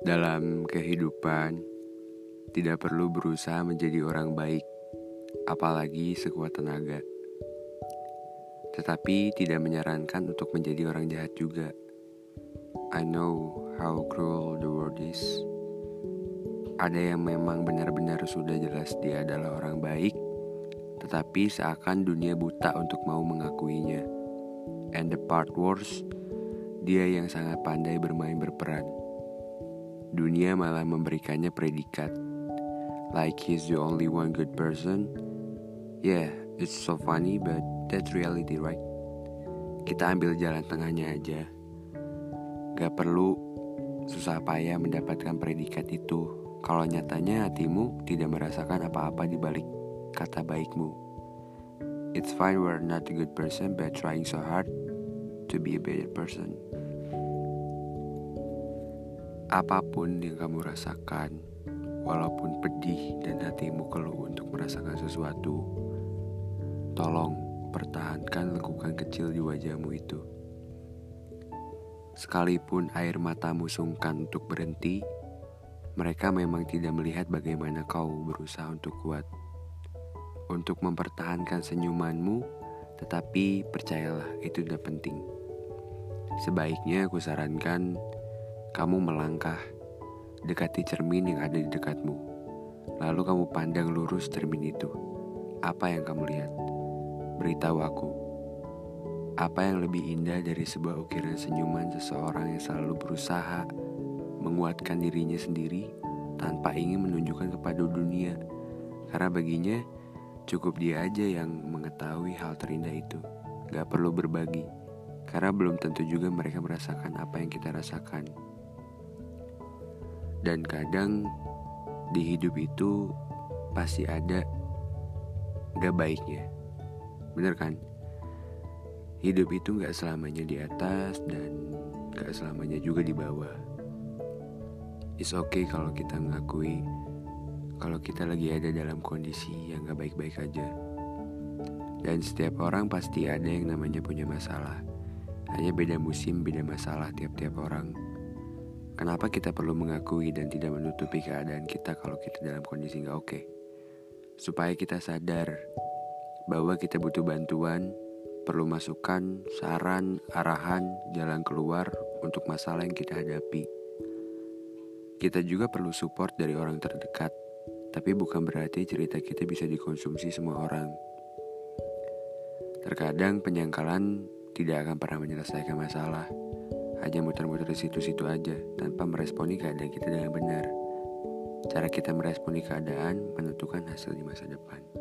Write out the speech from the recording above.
Dalam kehidupan, tidak perlu berusaha menjadi orang baik, apalagi sekuat tenaga. Tetapi tidak menyarankan untuk menjadi orang jahat juga. I know how cruel the world is. Ada yang memang benar-benar sudah jelas dia adalah orang baik, tetapi seakan dunia buta untuk mau mengakuinya. And the part worse, dia yang sangat pandai bermain berperan dunia malah memberikannya predikat. Like he's the only one good person. Yeah, it's so funny but that's reality right? Kita ambil jalan tengahnya aja. Gak perlu susah payah mendapatkan predikat itu kalau nyatanya hatimu tidak merasakan apa-apa di balik kata baikmu. It's fine we're not a good person but trying so hard to be a better person apa pun yang kamu rasakan, walaupun pedih dan hatimu keluh untuk merasakan sesuatu, tolong pertahankan lekukan kecil di wajahmu itu. Sekalipun air matamu sungkan untuk berhenti, mereka memang tidak melihat bagaimana kau berusaha untuk kuat. Untuk mempertahankan senyumanmu, tetapi percayalah itu tidak penting. Sebaiknya aku sarankan kamu melangkah, dekati cermin yang ada di dekatmu. Lalu kamu pandang lurus cermin itu. Apa yang kamu lihat? Beritahu aku. Apa yang lebih indah dari sebuah ukiran senyuman seseorang yang selalu berusaha menguatkan dirinya sendiri tanpa ingin menunjukkan kepada dunia. Karena baginya cukup dia aja yang mengetahui hal terindah itu. Gak perlu berbagi. Karena belum tentu juga mereka merasakan apa yang kita rasakan. Dan kadang di hidup itu pasti ada gak baiknya. Bener kan? Hidup itu gak selamanya di atas dan gak selamanya juga di bawah. It's okay kalau kita ngakui kalau kita lagi ada dalam kondisi yang gak baik-baik aja. Dan setiap orang pasti ada yang namanya punya masalah. Hanya beda musim, beda masalah tiap-tiap orang. Kenapa kita perlu mengakui dan tidak menutupi keadaan kita kalau kita dalam kondisi nggak oke? Supaya kita sadar bahwa kita butuh bantuan, perlu masukan, saran, arahan, jalan keluar untuk masalah yang kita hadapi. Kita juga perlu support dari orang terdekat, tapi bukan berarti cerita kita bisa dikonsumsi semua orang. Terkadang penyangkalan tidak akan pernah menyelesaikan masalah hanya muter-muter di situ-situ aja tanpa meresponi keadaan kita dengan benar. Cara kita meresponi keadaan menentukan hasil di masa depan.